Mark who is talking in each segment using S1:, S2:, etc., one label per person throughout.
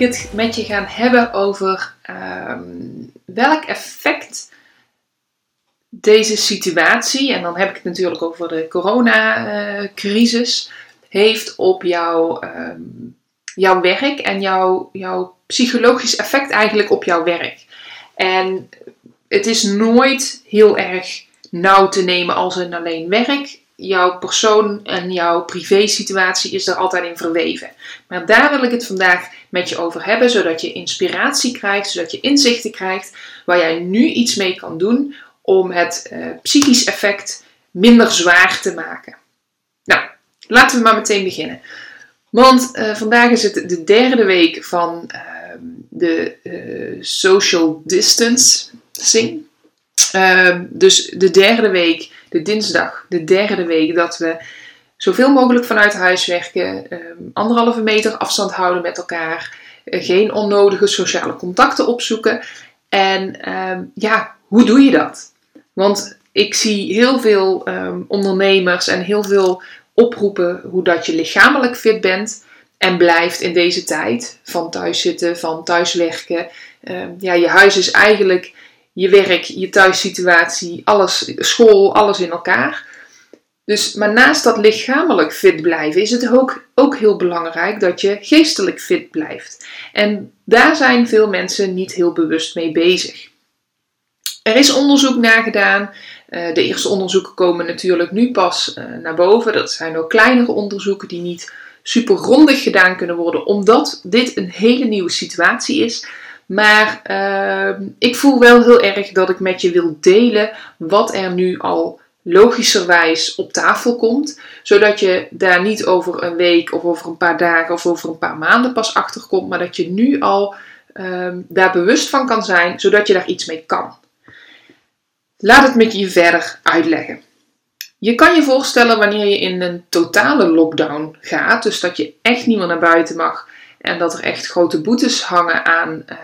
S1: Ik het met je gaan hebben over ehm, welk effect deze situatie, en dan heb ik het natuurlijk over de coronacrisis, heeft op jouw, ehm, jouw werk en jouw, jouw psychologisch effect eigenlijk op jouw werk. En het is nooit heel erg nauw te nemen als een alleen werk. Jouw persoon en jouw privé-situatie is er altijd in verweven. Maar daar wil ik het vandaag met je over hebben, zodat je inspiratie krijgt, zodat je inzichten krijgt waar jij nu iets mee kan doen om het uh, psychisch effect minder zwaar te maken. Nou, laten we maar meteen beginnen. Want uh, vandaag is het de derde week van uh, de uh, social distancing. Ehm, dus de derde week, de dinsdag, de derde week dat we zoveel mogelijk vanuit huis werken, ehm, anderhalve meter afstand houden met elkaar, geen onnodige sociale contacten opzoeken. En um, ja, hoe doe je dat? Want ik zie heel veel um, ondernemers en heel veel oproepen hoe dat je lichamelijk fit bent en blijft in deze tijd van thuiszitten, van thuiswerken. Ja, je huis is eigenlijk je werk, je thuissituatie, alles, school, alles in elkaar. Dus, maar naast dat lichamelijk fit blijven is het ook, ook heel belangrijk dat je geestelijk fit blijft. En daar zijn veel mensen niet heel bewust mee bezig. Er is onderzoek naar gedaan. Uh, de eerste onderzoeken komen natuurlijk nu pas uh, naar boven. Dat zijn ook kleinere onderzoeken die niet super grondig gedaan kunnen worden, omdat dit een hele nieuwe situatie is. Maar uh, ik voel wel heel erg dat ik met je wil delen wat er nu al logischerwijs op tafel komt, zodat je daar niet over een week of over een paar dagen of over een paar maanden pas achter komt, maar dat je nu al ehm, daar bewust van kan zijn, zodat je daar iets mee kan. Laat het met je verder uitleggen. Je kan je voorstellen wanneer je in een totale lockdown gaat, dus dat je echt niet meer naar buiten mag en dat er echt grote boetes hangen aan uh,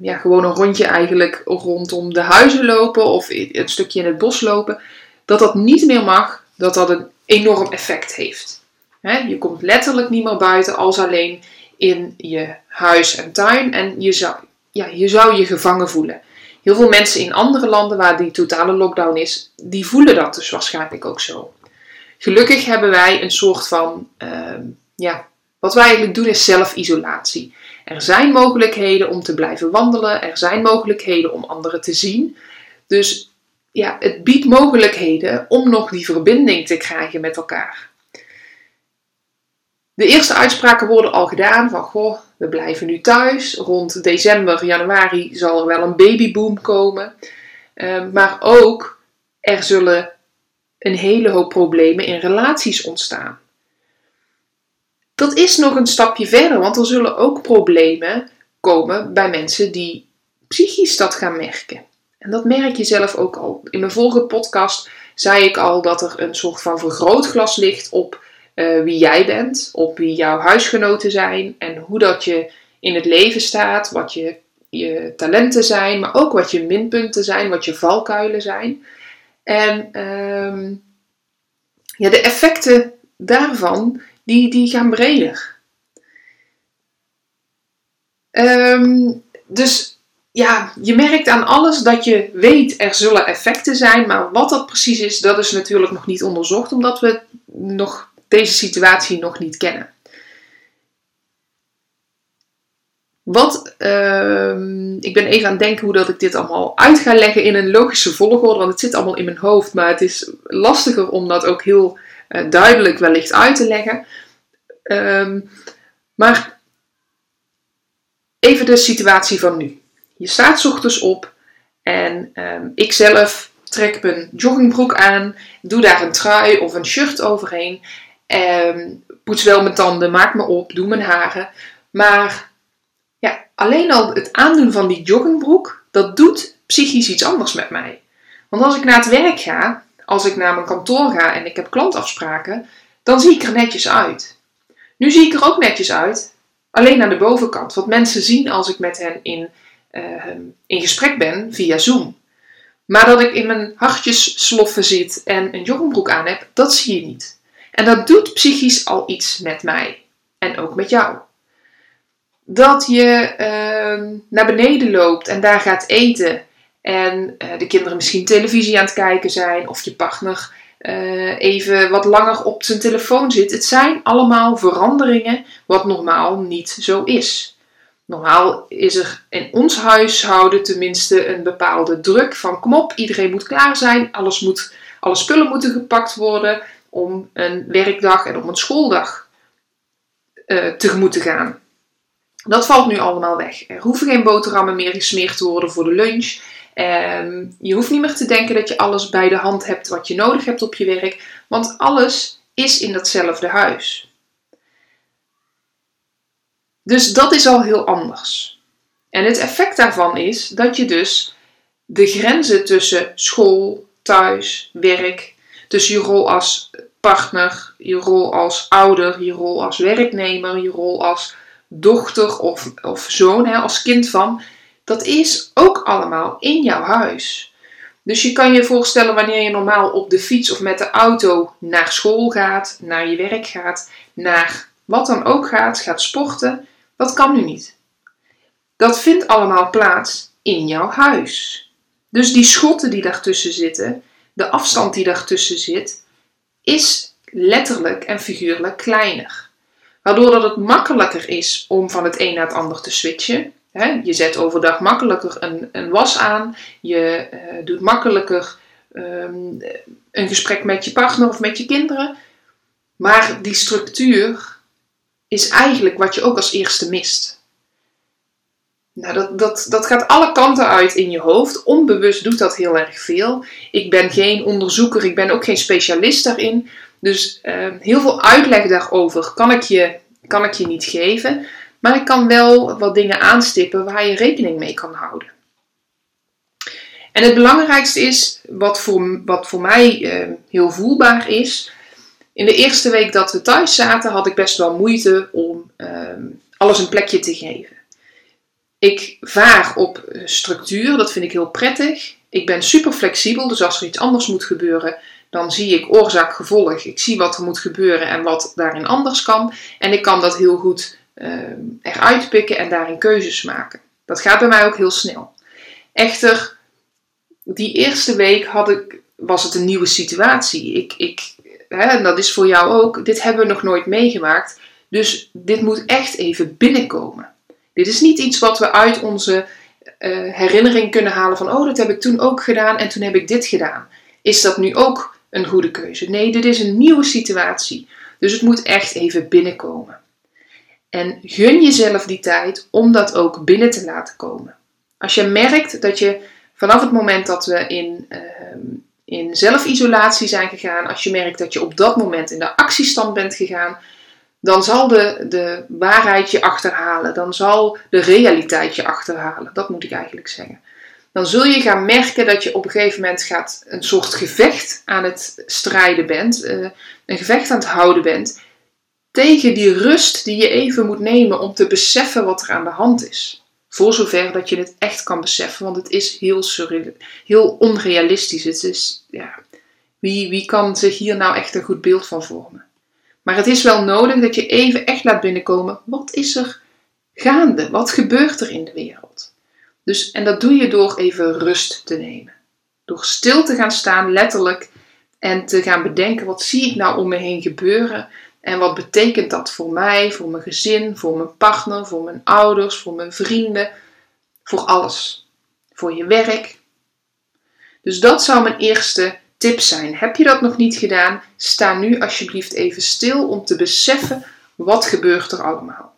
S1: ja, gewoon een rondje eigenlijk rondom de huizen lopen of een stukje in het bos lopen, dat dat niet meer mag, dat dat een enorm effect heeft. He, je komt letterlijk niet meer buiten als alleen in je huis en tuin en je zou ja, je, zou je gevangen voelen. Heel veel mensen in andere landen waar die totale lockdown is, die voelen dat dus waarschijnlijk ook zo. Gelukkig hebben wij een soort van, uh, ja, wat wij eigenlijk doen is zelfisolatie. Er zijn mogelijkheden om te blijven wandelen, er zijn mogelijkheden om anderen te zien. Dus ja, het biedt mogelijkheden om nog die verbinding te krijgen met elkaar. De eerste uitspraken worden al gedaan van goh, we blijven nu thuis. Rond december, januari zal er wel een babyboom komen. Uh, maar ook er zullen een hele hoop problemen in relaties ontstaan. Dat is nog een stapje verder, want er zullen ook problemen komen bij mensen die psychisch dat gaan merken. En dat merk je zelf ook al. In mijn vorige podcast zei ik al dat er een soort van vergrootglas ligt op uh, wie jij bent, op wie jouw huisgenoten zijn en hoe dat je in het leven staat, wat je, je talenten zijn, maar ook wat je minpunten zijn, wat je valkuilen zijn. En um, ja, de effecten daarvan, die, die gaan breder. Um, dus ja, je merkt aan alles dat je weet er zullen effecten zijn, maar wat dat precies is, dat is natuurlijk nog niet onderzocht, omdat we nog deze situatie nog niet kennen. Wat, uh, ik ben even aan het denken hoe dat ik dit allemaal uit ga leggen in een logische volgorde, want het zit allemaal in mijn hoofd, maar het is lastiger om dat ook heel uh, duidelijk wellicht uit te leggen. Um, maar even de situatie van nu. Je staat ochtends op en um, ik zelf trek mijn joggingbroek aan, doe daar een trui of een shirt overheen Um, poets wel mijn tanden, maak me op, doe mijn haren. Maar ja, alleen al het aandoen van die joggingbroek, dat doet psychisch iets anders met mij. Want als ik naar het werk ga, als ik naar mijn kantoor ga en ik heb klantafspraken, dan zie ik er netjes uit. Nu zie ik er ook netjes uit, alleen aan de bovenkant. Wat mensen zien als ik met hen in, uh, in gesprek ben via Zoom. Maar dat ik in mijn hartjes sloffen zit en een joggingbroek aan heb, dat zie je niet. En dat doet psychisch al iets met mij. En ook met jou. Dat je uh, naar beneden loopt en daar gaat eten. En uh, de kinderen misschien televisie aan het kijken zijn. Of je partner uh, even wat langer op zijn telefoon zit. Het zijn allemaal veranderingen wat normaal niet zo is. Normaal is er in ons huishouden tenminste een bepaalde druk van kom op, iedereen moet klaar zijn, alles moet, alle spullen moeten gepakt worden om een werkdag en om een schooldag uh, tegemoet te gaan. Dat valt nu allemaal weg. Er hoeven geen boterhammen meer gesmeerd te worden voor de lunch. Um, je hoeft niet meer te denken dat je alles bij de hand hebt wat je nodig hebt op je werk, want alles is in datzelfde huis. Dus dat is al heel anders. En het effect daarvan is dat je dus de grenzen tussen school, thuis, werk, tussen je rol als partner, je rol als ouder, je rol als werknemer, je rol als dochter of, of zoon, hè, als kind van, dat is ook allemaal in jouw huis. Dus je kan je voorstellen wanneer je normaal op de fiets of met de auto naar school gaat, naar je werk gaat, naar wat dan ook gaat, gaat sporten, dat kan nu niet. Dat vindt allemaal plaats in jouw huis. Dus die schotten die daartussen zitten, de afstand die daartussen zit, is letterlijk en figuurlijk kleiner. Waardoor dat het makkelijker is om van het een naar het ander te switchen. Je zet overdag makkelijker een, een was aan. Je uh, doet makkelijker um, een gesprek met je partner of met je kinderen. Maar die structuur is eigenlijk wat je ook als eerste mist. Nou, dat, dat, dat gaat alle kanten uit in je hoofd. Onbewust doet dat heel erg veel. Ik ben geen onderzoeker, ik ben ook geen specialist daarin. Dus uh, heel veel uitleg daarover kan ik, je, kan ik je niet geven. Maar ik kan wel wat dingen aanstippen waar je rekening mee kan houden. En het belangrijkste is, wat voor, wat voor mij uh, heel voelbaar is. In de eerste week dat we thuis zaten, had ik best wel moeite om uh, alles een plekje te geven. Ik vaar op structuur, dat vind ik heel prettig. Ik ben super flexibel, dus als er iets anders moet gebeuren, dan zie ik oorzaak-gevolg. Ik zie wat er moet gebeuren en wat daarin anders kan. En ik kan dat heel goed uh, eruit pikken en daarin keuzes maken. Dat gaat bij mij ook heel snel. Echter, die eerste week had ik, was het een nieuwe situatie. Ik, ik, hè, en dat is voor jou ook. Dit hebben we nog nooit meegemaakt. Dus dit moet echt even binnenkomen. Dit is niet iets wat we uit onze uh, herinnering kunnen halen van, oh, dat heb ik toen ook gedaan en toen heb ik dit gedaan. Is dat nu ook een goede keuze? Nee, dit is een nieuwe situatie. Dus het moet echt even binnenkomen. En gun jezelf die tijd om dat ook binnen te laten komen. Als je merkt dat je vanaf het moment dat we in, uh, in zelfisolatie zijn gegaan, als je merkt dat je op dat moment in de actiestand bent gegaan, dan zal de, de waarheid je achterhalen. Dan zal de realiteit je achterhalen. Dat moet ik eigenlijk zeggen. Dan zul je gaan merken dat je op een gegeven moment gaat een soort gevecht aan het strijden bent. Uh, een gevecht aan het houden bent. Tegen die rust die je even moet nemen om te beseffen wat er aan de hand is. Voor zover dat je het echt kan beseffen. Want het is heel, surreal, heel onrealistisch. Het is, ja, wie, wie kan zich hier nou echt een goed beeld van vormen? Maar het is wel nodig dat je even echt laat binnenkomen. Wat is er gaande? Wat gebeurt er in de wereld? Dus, en dat doe je door even rust te nemen. Door stil te gaan staan, letterlijk, en te gaan bedenken: wat zie ik nou om me heen gebeuren? En wat betekent dat voor mij, voor mijn gezin, voor mijn partner, voor mijn ouders, voor mijn vrienden, voor alles. Voor je werk. Dus dat zou mijn eerste tips zijn. Heb je dat nog niet gedaan? Sta nu alsjeblieft even stil om te beseffen wat gebeurt er allemaal.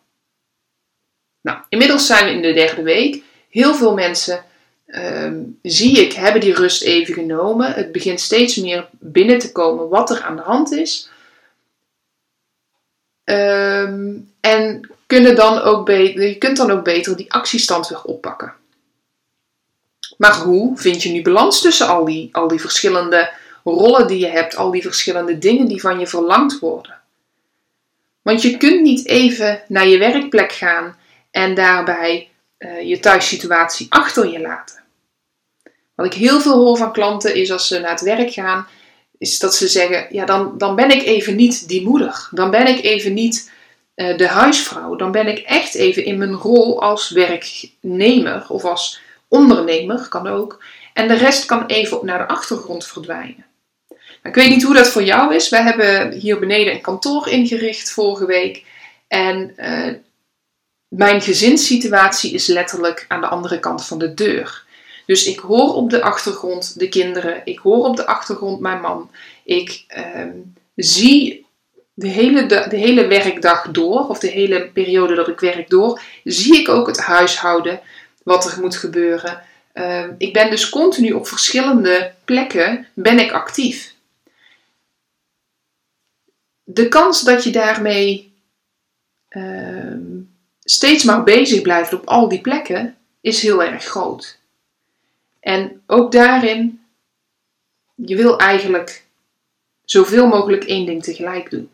S1: Nou, inmiddels zijn we in de derde week. Heel veel mensen ehm, zie ik hebben die rust even genomen. Het begint steeds meer binnen te komen wat er aan de hand is. Ehm, en kunnen dan ook je kunt dan ook beter die actiestand weer oppakken. Maar hoe vind je nu balans tussen al die, al die verschillende rollen die je hebt, al die verschillende dingen die van je verlangd worden? Want je kunt niet even naar je werkplek gaan en daarbij uh, je thuissituatie achter je laten. Wat ik heel veel hoor van klanten is als ze naar het werk gaan, is dat ze zeggen: Ja, dan, dan ben ik even niet die moeder. Dan ben ik even niet uh, de huisvrouw. Dan ben ik echt even in mijn rol als werknemer of als ondernemer, kan ook. En de rest kan even naar de achtergrond verdwijnen. Nou, ik weet niet hoe dat voor jou is. We hebben hier beneden een kantoor ingericht vorige week. En uh, mijn gezinssituatie is letterlijk aan de andere kant van de deur. Dus ik hoor op de achtergrond de kinderen, ik hoor op de achtergrond mijn man. Ik uh, zie de hele, de, hele werkdag door, of de hele periode dat ik werk door, zie ik ook het huishouden, wat er moet gebeuren. Uh, ik ben dus continu op verschillende plekken ben ik actief. De kans dat je daarmee uh, steeds maar bezig blijft op al die plekken is heel erg groot. En ook daarin, je wil eigenlijk zoveel mogelijk één ding tegelijk doen.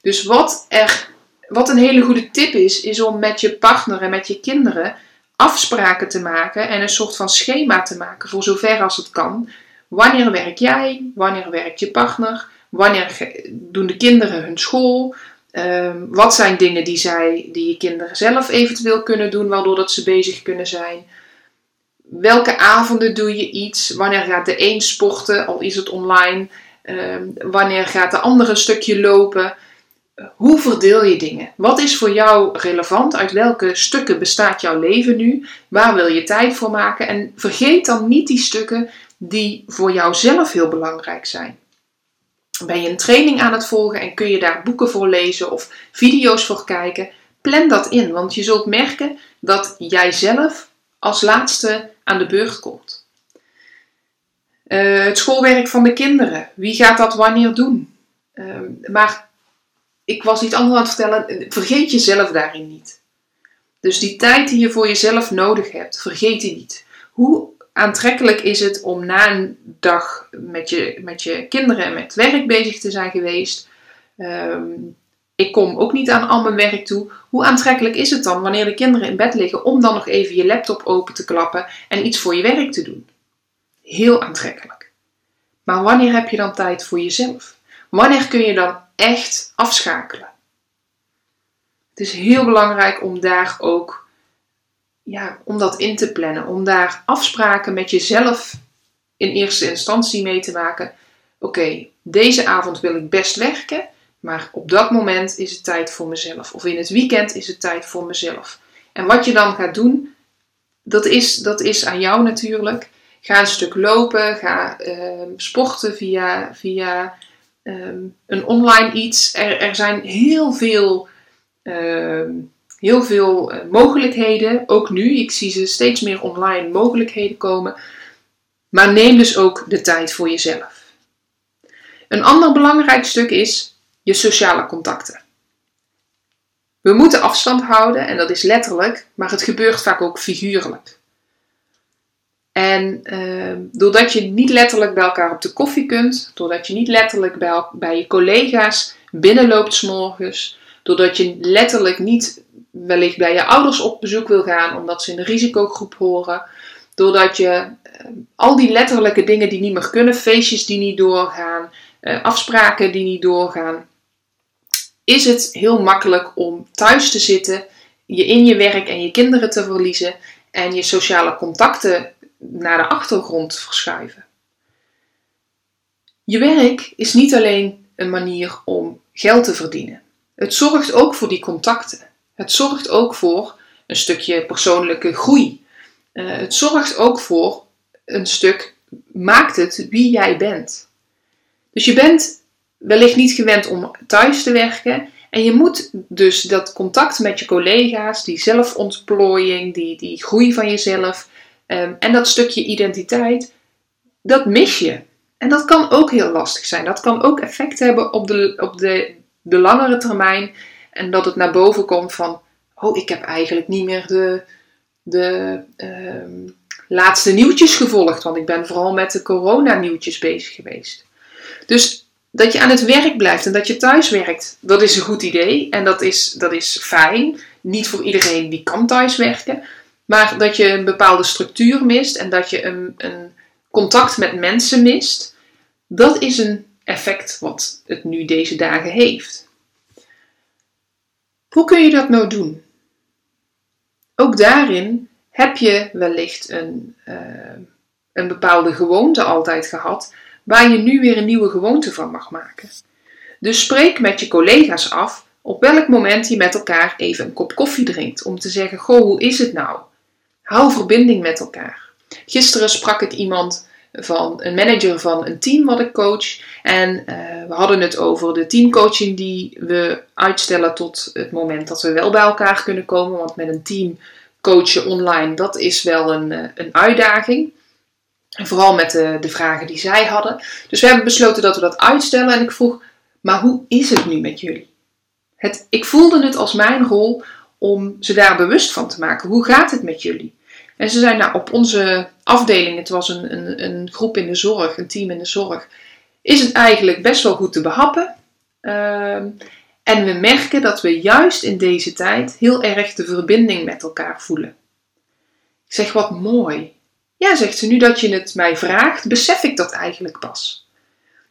S1: Dus wat, er, wat een hele goede tip is, is om met je partner en met je kinderen afspraken te maken en een soort van schema te maken voor zover als het kan. Wanneer werk jij? Wanneer werkt je partner? Wanneer doen de kinderen hun school? Ehm, wat zijn dingen die, zij, die je kinderen zelf eventueel kunnen doen, waardoor dat ze bezig kunnen zijn? Welke avonden doe je iets? Wanneer gaat de een sporten, al is het online? Ehm, wanneer gaat de andere een stukje lopen? Hoe verdeel je dingen? Wat is voor jou relevant? Uit welke stukken bestaat jouw leven nu? Waar wil je tijd voor maken? En vergeet dan niet die stukken die voor jou zelf heel belangrijk zijn. Ben je een training aan het volgen en kun je daar boeken voor lezen of video's voor kijken? Plan dat in, want je zult merken dat jij zelf als laatste aan de beurt komt. Uh, het schoolwerk van de kinderen. Wie gaat dat wanneer doen? Uh, maar ik was iets anders aan het vertellen. Vergeet jezelf daarin niet. Dus die tijd die je voor jezelf nodig hebt, vergeet die niet. Hoe aantrekkelijk is het om na een dag met je, met je kinderen en met werk bezig te zijn geweest? Um, ik kom ook niet aan al mijn werk toe. Hoe aantrekkelijk is het dan wanneer de kinderen in bed liggen om dan nog even je laptop open te klappen en iets voor je werk te doen? Heel aantrekkelijk. Maar wanneer heb je dan tijd voor jezelf? Wanneer kun je dan echt afschakelen? Het is heel belangrijk om daar ook ja, om dat in te plannen, om daar afspraken met jezelf in eerste instantie mee te maken. Oké, deze avond wil ik best werken. Maar op dat moment is het tijd voor mezelf. Of in het weekend is het tijd voor mezelf. En wat je dan gaat doen, dat is, dat is aan jou natuurlijk. Ga een stuk lopen, ga uh, sporten via, via ehm, een online iets. Er, er zijn heel veel, ehm, heel veel eh, mogelijkheden, ook nu. Ik zie ze steeds meer online mogelijkheden komen. Maar neem dus ook de tijd voor jezelf. Een ander belangrijk stuk is je sociale contacten. We moeten afstand houden en dat is letterlijk, maar het gebeurt vaak ook figuurlijk. En uh, doordat je niet letterlijk bij elkaar op de koffie kunt, doordat je niet letterlijk bij, bij je collega's binnenloopt s'morgens, doordat je letterlijk niet wellicht bij je ouders op bezoek wil gaan omdat ze in de risicogroep horen, doordat je uh, al die letterlijke dingen die niet meer kunnen, feestjes die niet doorgaan, uh, afspraken die niet doorgaan, is het heel makkelijk om thuis te zitten, je in je werk en je kinderen te verliezen en je sociale contacten naar de achtergrond verschuiven. Je werk is niet alleen een manier om geld te verdienen. Het zorgt ook voor die contacten. Het zorgt ook voor een stukje persoonlijke groei. Uh, het zorgt ook voor een stuk, maakt het wie jij bent. Dus je bent wellicht niet gewend om thuis te werken. En je moet dus dat contact met je collega's, die zelfontplooiing, die, die groei van jezelf ehm, en dat stukje identiteit, dat mis je. En dat kan ook heel lastig zijn. Dat kan ook effect hebben op de, op de de langere termijn. En dat het naar boven komt van, oh, ik heb eigenlijk niet meer de, de ehm, laatste nieuwtjes gevolgd. Want ik ben vooral met de corona-nieuwtjes bezig geweest. Dus dat je aan het werk blijft en dat je thuis werkt, dat is een goed idee. En dat is, dat is fijn. Niet voor iedereen die kan thuis werken. Maar dat je een bepaalde structuur mist en dat je een, een contact met mensen mist, dat is een effect wat het nu deze dagen heeft. Hoe kun je dat nou doen? Ook daarin heb je wellicht een, uh, een bepaalde gewoonte altijd gehad, waar je nu weer een nieuwe gewoonte van mag maken. Dus spreek met je collega's af op welk moment je met elkaar even een kop koffie drinkt, om te zeggen: Goh, hoe is het nou? Hou verbinding met elkaar. Gisteren sprak ik iemand van een manager van een team wat ik coach. En uh, we hadden het over de teamcoaching die we uitstellen tot het moment dat we wel bij elkaar kunnen komen. Want met een team coachen online, dat is wel een, uh, een uitdaging. Vooral met de, de vragen die zij hadden. Dus we hebben besloten dat we dat uitstellen. En ik vroeg, maar hoe is het nu met jullie? Het, ik voelde het als mijn rol om ze daar bewust van te maken. Hoe gaat het met jullie? En ze zijn nou, op onze afdeling, het was een, een, een groep in de zorg, een team in de zorg, is het eigenlijk best wel goed te behappen. Ehm, en we merken dat we juist in deze tijd heel erg de verbinding met elkaar voelen. Ik zeg wat mooi. Ja, zegt ze, nu dat je het mij vraagt, besef ik dat eigenlijk pas.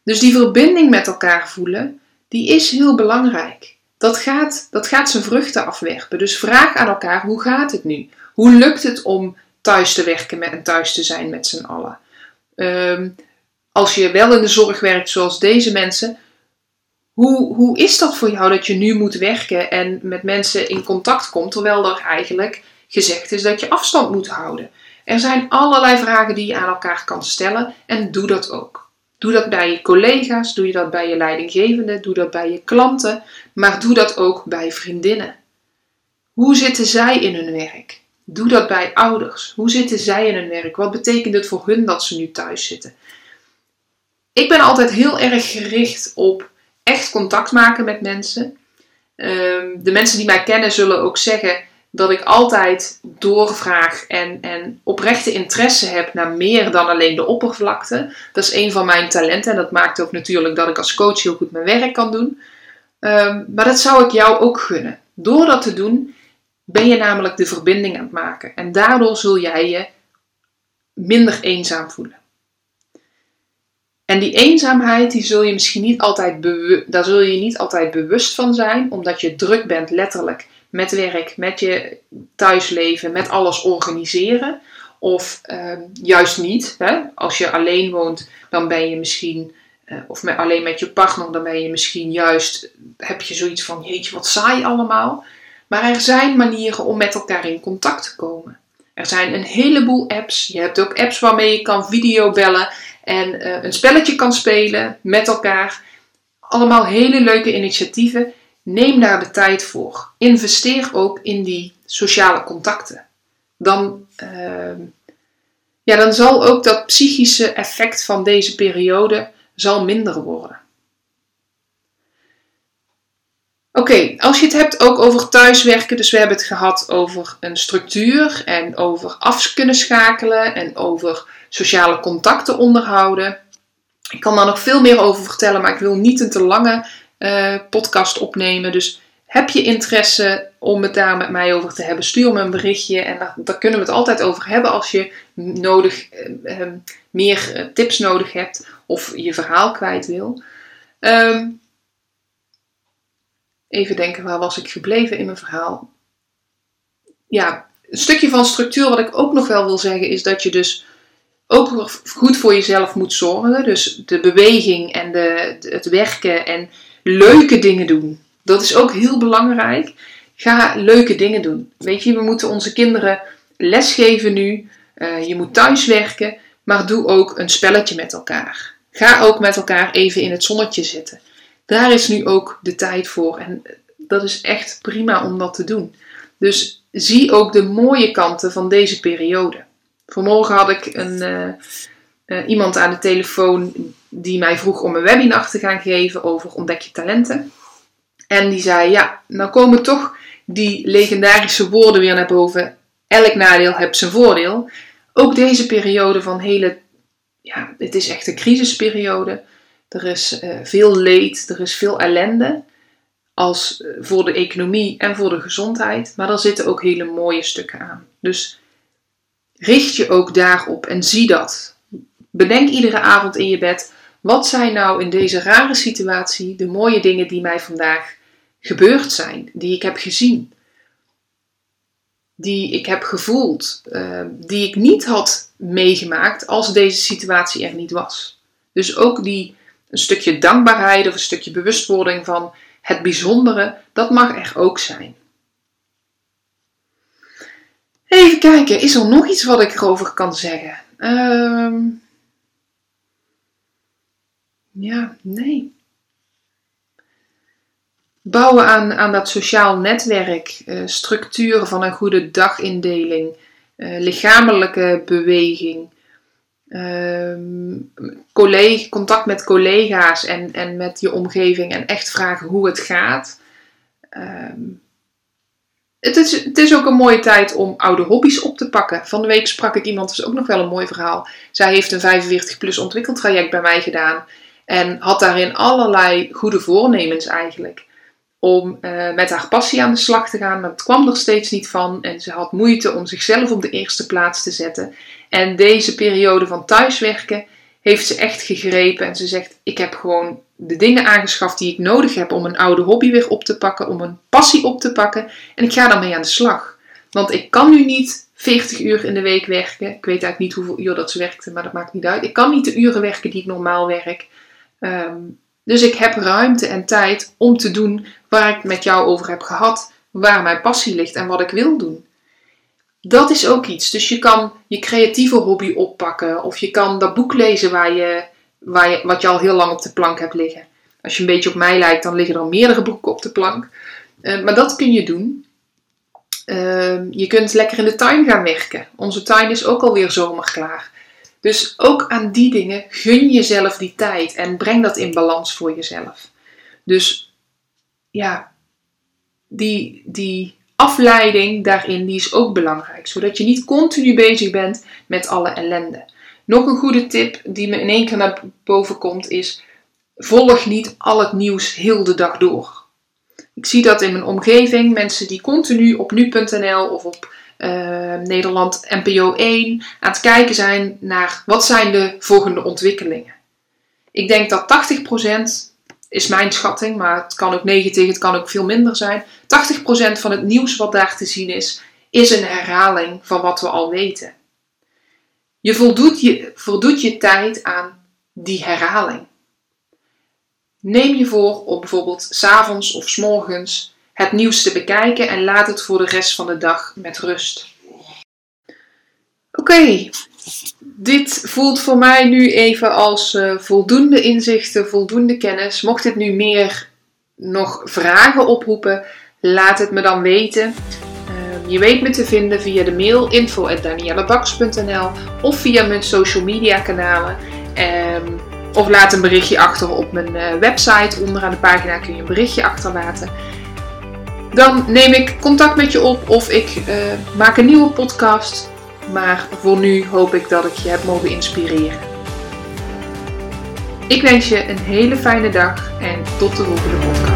S1: Dus die verbinding met elkaar voelen, die is heel belangrijk. Dat gaat, dat gaat zijn vruchten afwerpen. Dus vraag aan elkaar, hoe gaat het nu? Hoe lukt het om thuis te werken en thuis te zijn met z'n allen? Um, als je wel in de zorg werkt zoals deze mensen, hoe, hoe is dat voor jou dat je nu moet werken en met mensen in contact komt, terwijl er eigenlijk gezegd is dat je afstand moet houden? Er zijn allerlei vragen die je aan elkaar kan stellen en doe dat ook. Doe dat bij je collega's, doe je dat bij je leidinggevende, doe dat bij je klanten, maar doe dat ook bij vriendinnen. Hoe zitten zij in hun werk? Doe dat bij ouders. Hoe zitten zij in hun werk? Wat betekent het voor hun dat ze nu thuis zitten? Ik ben altijd heel erg gericht op echt contact maken met mensen. Ehm, de mensen die mij kennen zullen ook zeggen dat ik altijd doorvraag en, en oprechte interesse heb naar meer dan alleen de oppervlakte. Dat is een van mijn talenten en dat maakt ook natuurlijk dat ik als coach heel goed mijn werk kan doen. Ehm, maar dat zou ik jou ook gunnen. Door dat te doen ben je namelijk de verbinding aan het maken. En daardoor zul jij je minder eenzaam voelen. En die eenzaamheid, die zul je misschien niet altijd daar zul je niet altijd bewust van zijn, omdat je druk bent letterlijk met werk, met je thuisleven, met alles organiseren. Of uh, juist niet. Hè? Als je alleen woont, dan ben je misschien, uh, of met, alleen met je partner, dan ben je misschien juist, heb je zoiets van, jeetje, wat saai allemaal. Maar er zijn manieren om met elkaar in contact te komen. Er zijn een heleboel apps. Je hebt ook apps waarmee je kan videobellen en uh, een spelletje kan spelen met elkaar. Allemaal hele leuke initiatieven. Neem daar de tijd voor. Investeer ook in die sociale contacten. Dan, uh, ja, dan zal ook dat psychische effect van deze periode zal minder worden. Oké, als je het hebt ook over thuiswerken, dus we hebben het gehad over een structuur en over af kunnen schakelen en over sociale contacten onderhouden. Ik kan daar nog veel meer over vertellen, maar ik wil niet een te lange uh, podcast opnemen. Dus heb je interesse om het daar met mij over te hebben, stuur me een berichtje en daar, kunnen we het altijd over hebben als je nodig, uh, uh, meer tips nodig hebt of je verhaal kwijt wil. Um, Even denken, waar was ik gebleven in mijn verhaal? Ja, een stukje van structuur wat ik ook nog wel wil zeggen is dat je dus ook goed voor jezelf moet zorgen. Dus de beweging en de, het werken en leuke dingen doen. Dat is ook heel belangrijk. Ga leuke dingen doen. Weet je, we moeten onze kinderen lesgeven nu. Uh, je moet thuiswerken, maar doe ook een spelletje met elkaar. Ga ook met elkaar even in het zonnetje zitten daar is nu ook de tijd voor. En dat is echt prima om dat te doen. Dus zie ook de mooie kanten van deze periode. Vanmorgen had ik een, uh, uh, iemand aan de telefoon die mij vroeg om een webinar te gaan geven over ontdek je talenten. En die zei, ja, nou komen toch die legendarische woorden weer naar boven. Elk nadeel heeft zijn voordeel. Ook deze periode van hele, ja, het is echt een crisisperiode. Er is uh, veel leed, er is veel ellende. Als uh, voor de economie en voor de gezondheid. Maar er zitten ook hele mooie stukken aan. Dus richt je ook daarop en zie dat. Bedenk iedere avond in je bed. Wat zijn nou in deze rare situatie de mooie dingen die mij vandaag gebeurd zijn, die ik heb gezien, die ik heb gevoeld, uh, die ik niet had meegemaakt als deze situatie er niet was. Dus ook die een stukje dankbaarheid of een stukje bewustwording van het bijzondere, dat mag er ook zijn. Even kijken, is er nog iets wat ik erover kan zeggen? Uh, ja, nee bouwen aan, aan dat sociaal netwerk, uh, structuren van een goede dagindeling, uh, lichamelijke beweging, collega, contact met collega's en, en met je omgeving en echt vragen hoe het gaat. Ehm, het, is, het is ook een mooie tijd om oude hobby's op te pakken. Van de week sprak ik iemand, dat is ook nog wel een mooi verhaal. Zij heeft een 45-plus ontwikkeltraject bij mij gedaan. En had daarin allerlei goede voornemens eigenlijk om uh, met haar passie aan de slag te gaan. Maar het kwam er steeds niet van. En ze had moeite om zichzelf op de eerste plaats te zetten. En deze periode van thuiswerken heeft ze echt gegrepen. En ze zegt: Ik heb gewoon de dingen aangeschaft die ik nodig heb om een oude hobby weer op te pakken, om een passie op te pakken. En ik ga daarmee aan de slag. Want ik kan nu niet 40 uur in de week werken. Ik weet eigenlijk niet hoeveel uur dat ze werkte, maar dat maakt niet uit. Ik kan niet de uren werken die ik normaal werk. Um, dus ik heb ruimte en tijd om te doen waar ik met jou over heb gehad, waar mijn passie ligt en wat ik wil doen. Dat is ook iets. Dus je kan je creatieve hobby oppakken of je kan dat boek lezen waar je, waar je, wat je al heel lang op de plank hebt liggen. Als je een beetje op mij lijkt, dan liggen er meerdere boeken op de plank. Uh, maar dat kun je doen. Uh, je kunt lekker in de tuin gaan werken. Onze tuin is ook alweer zomerklaar. Dus ook aan die dingen gun jezelf die tijd en breng dat in balans voor jezelf. Dus ja, die, die afleiding daarin die is ook belangrijk, zodat je niet continu bezig bent met alle ellende. Nog een goede tip die me in één keer naar boven komt is: volg niet al het nieuws heel de dag door. Ik zie dat in mijn omgeving, mensen die continu op nu.nl of op uh, Nederland NPO 1 aan het kijken zijn naar wat zijn de volgende ontwikkelingen. Ik denk dat 80% is mijn schatting, maar het kan ook 90, het kan ook veel minder zijn. 80% van het nieuws wat daar te zien is, is een herhaling van wat we al weten. Je voldoet je, voldoet je tijd aan die herhaling. Neem je voor om bijvoorbeeld s'avonds of morgens het nieuws te bekijken en laat het voor de rest van de dag met rust. Oké, dit voelt voor mij nu even als uh, voldoende inzichten, voldoende kennis. Mocht dit nu meer nog vragen oproepen, laat het me dan weten. Uh, je weet me te vinden via de mail info.daniellebaks.nl of via mijn social media kanalen. Um, of laat een berichtje achter op mijn uh, website. Onderaan de pagina kun je een berichtje achterlaten. Dan neem ik contact met je op of ik uh, maak een nieuwe podcast. Maar voor nu hoop ik dat ik je heb mogen inspireren. Ik wens je een hele fijne dag en tot de volgende podcast.